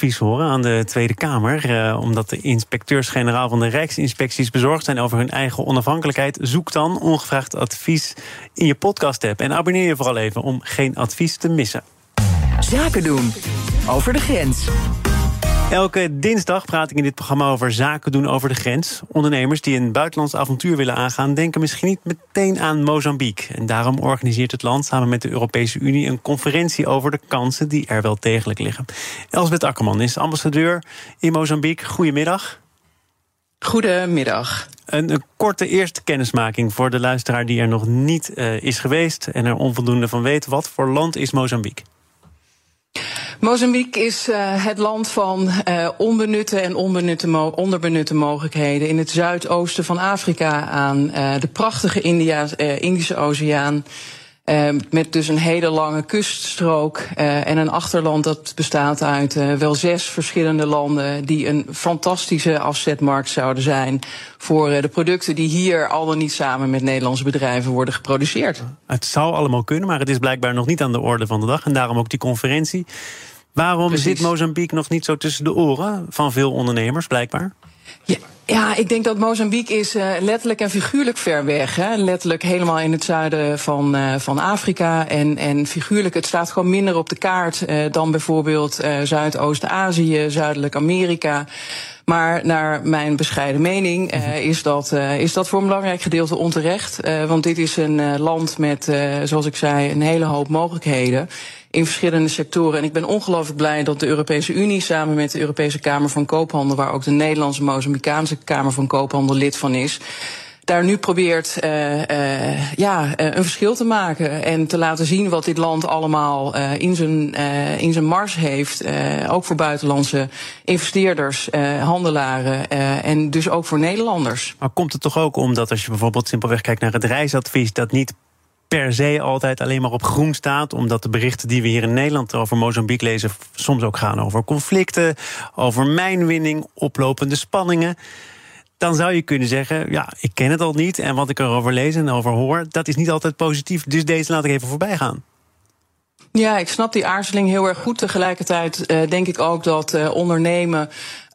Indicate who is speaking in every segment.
Speaker 1: advies horen aan de Tweede Kamer. Uh, omdat de inspecteurs-generaal van de Rijksinspecties bezorgd zijn over hun eigen onafhankelijkheid. Zoek dan ongevraagd advies in je podcast-app. En abonneer je vooral even om geen advies te missen.
Speaker 2: Zaken doen over de grens.
Speaker 1: Elke dinsdag praat ik in dit programma over zaken doen over de grens. Ondernemers die een buitenlands avontuur willen aangaan, denken misschien niet meteen aan Mozambique. En daarom organiseert het land samen met de Europese Unie een conferentie over de kansen die er wel degelijk liggen. Elsbeth Akkerman is ambassadeur in Mozambique. Goedemiddag.
Speaker 3: Goedemiddag.
Speaker 1: Een, een, korte eerste kennismaking voor de luisteraar die er nog niet uh, is geweest en er onvoldoende van weet. Wat voor land is Mozambique?
Speaker 3: Mozambique is uh, het land van uh, onbenutte en onbenutte onderbenutte mogelijkheden in het zuidoosten van Afrika aan uh, de prachtige India, Indische Oceaan. met dus een hele lange kuststrook en een achterland dat bestaat uit wel zes verschillende landen die een fantastische afzetmarkt zouden zijn voor de producten die hier al dan niet samen met Nederlandse bedrijven worden geproduceerd.
Speaker 1: Het zou allemaal kunnen, maar het is blijkbaar nog niet aan de orde van de dag en daarom ook die conferentie. Waarom Precies. zit Mozambique nog niet zo tussen de oren van veel ondernemers, blijkbaar?
Speaker 3: Ja, ja, ik denk dat Mozambique is uh, letterlijk en figuurlijk ver weg. Hè. Letterlijk helemaal in het zuiden van, uh, van Afrika. En, en figuurlijk, het staat gewoon minder op de kaart uh, dan bijvoorbeeld Zuidoost-Azië, Zuidelijk Amerika. Maar naar mijn bescheiden mening uh, is, dat, uh, is dat voor een belangrijk gedeelte onterecht. Uh, want dit is een land met, zoals ik zei, een hele hoop mogelijkheden in verschillende sectoren. En ik ben ongelooflijk blij dat de Europese Unie samen met de Europese Kamer van Koophandel, waar ook de Nederlandse Mozambicaanse Kamer van Koophandel lid van is, daar nu probeert uh, uh, ja, uh, een verschil te maken. En te laten zien wat dit land allemaal in, zijn, in zijn mars heeft. ook voor buitenlandse investeerders, handelaren en dus ook voor Nederlanders.
Speaker 1: Maar komt het toch ook omdat als je bijvoorbeeld simpelweg kijkt naar het reisadvies, dat niet per se altijd alleen maar op groen staat. Omdat de berichten die we hier in Nederland over Mozambique lezen soms ook gaan over conflicten, over mijnwinning, oplopende spanningen. Dan zou je kunnen zeggen, ja, ik ken het al niet. En wat ik erover lees en over hoor, dat is niet altijd positief. Dus deze laat ik even voorbij gaan.
Speaker 3: Ja, ik snap die aarzeling heel erg goed. Tegelijkertijd uh, denk ik ook dat uh, ondernemen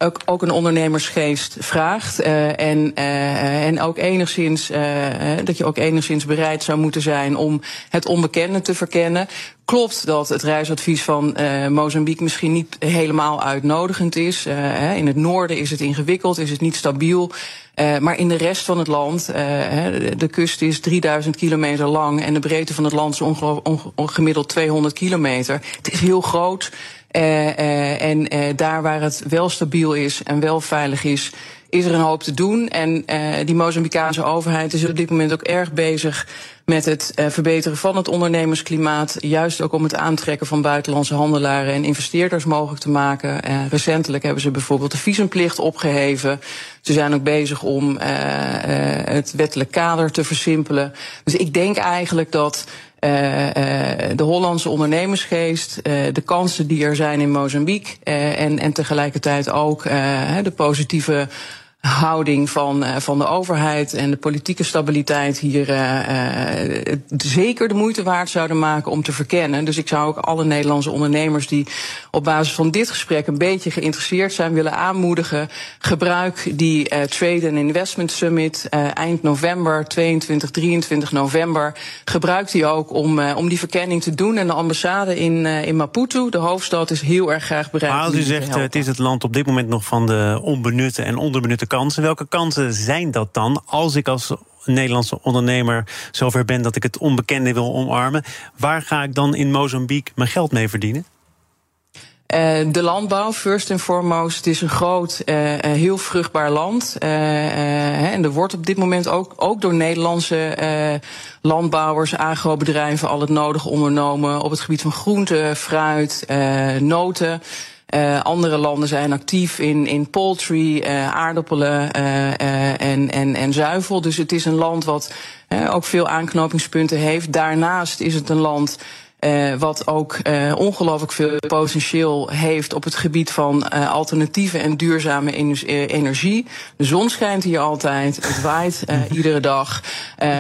Speaker 3: ook, ook een ondernemersgeest vraagt. Uh, en, uh, en ook enigszins, dat je ook enigszins bereid zou moeten zijn om het onbekende te verkennen. Klopt dat het reisadvies van uh, Mozambique misschien niet helemaal uitnodigend is. In het noorden is het ingewikkeld, is het niet stabiel. Maar in de rest van het land, de kust is 3000 kilometer lang en de breedte van het land is gemiddeld 200 kilometer. Het is heel groot. Uh, uh, en uh, daar waar het wel stabiel is en wel veilig is, is er een hoop te doen. En die Mozambicaanse overheid is op dit moment ook erg bezig met het verbeteren van het ondernemersklimaat. Juist ook om het aantrekken van buitenlandse handelaren en investeerders mogelijk te maken. recentelijk hebben ze bijvoorbeeld de visumplicht opgeheven. Ze zijn ook bezig om het wettelijk kader te versimpelen. Dus ik denk eigenlijk dat de Hollandse ondernemersgeest, de kansen die er zijn in Mozambique en, en tegelijkertijd ook de positieve houding van, uh, van de overheid en de politieke stabiliteit hier uh, uh, zeker de moeite waard zouden maken om te verkennen. Dus ik zou ook alle Nederlandse ondernemers die op basis van dit gesprek een beetje geïnteresseerd zijn willen aanmoedigen. Gebruik die Trade and Investment Summit eind november, 22, 23 november. Gebruik die ook om, om die verkenning te doen. En de ambassade in, in Maputo, de hoofdstad, is heel erg graag bereid.
Speaker 1: Maar als u zegt het is het land op dit moment nog van de onbenutte en onderbenutte kansen. Welke kansen zijn dat dan als ik als Nederlandse ondernemer zover ben dat ik het onbekende wil omarmen? Waar ga ik dan in Mozambique mijn geld mee verdienen?
Speaker 3: Uh, de landbouw, first and foremost. Het is een groot, uh, heel vruchtbaar land. En er wordt op dit moment ook, ook door Nederlandse landbouwers, agrobedrijven al het nodige ondernomen op het gebied van groente, fruit, noten. Uh, andere landen zijn actief in, in poultry, uh, aardappelen uh, en, en, en zuivel. Dus het is een land wat ook veel aanknopingspunten heeft. Daarnaast is het een land uh, wat ook uh, ongelooflijk veel potentieel heeft op het gebied van uh, alternatieve en duurzame energie. De zon schijnt hier altijd, het waait iedere dag.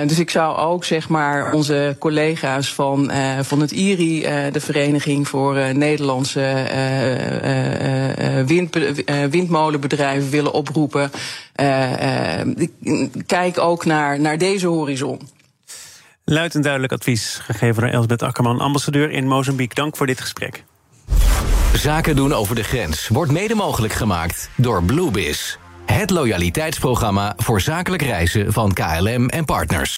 Speaker 3: dus ik zou ook zeg maar onze collega's van, van het IRI, de Vereniging voor Nederlandse wind, windmolenbedrijven willen oproepen. kijk ook naar, naar deze horizon.
Speaker 1: Luid en duidelijk advies gegeven door Elsbeth Akkerman, ambassadeur in Mozambique. Dank voor dit gesprek.
Speaker 4: Zaken doen over de grens wordt mede mogelijk gemaakt door Bluebiz. Het loyaliteitsprogramma voor zakelijk reizen van KLM en partners.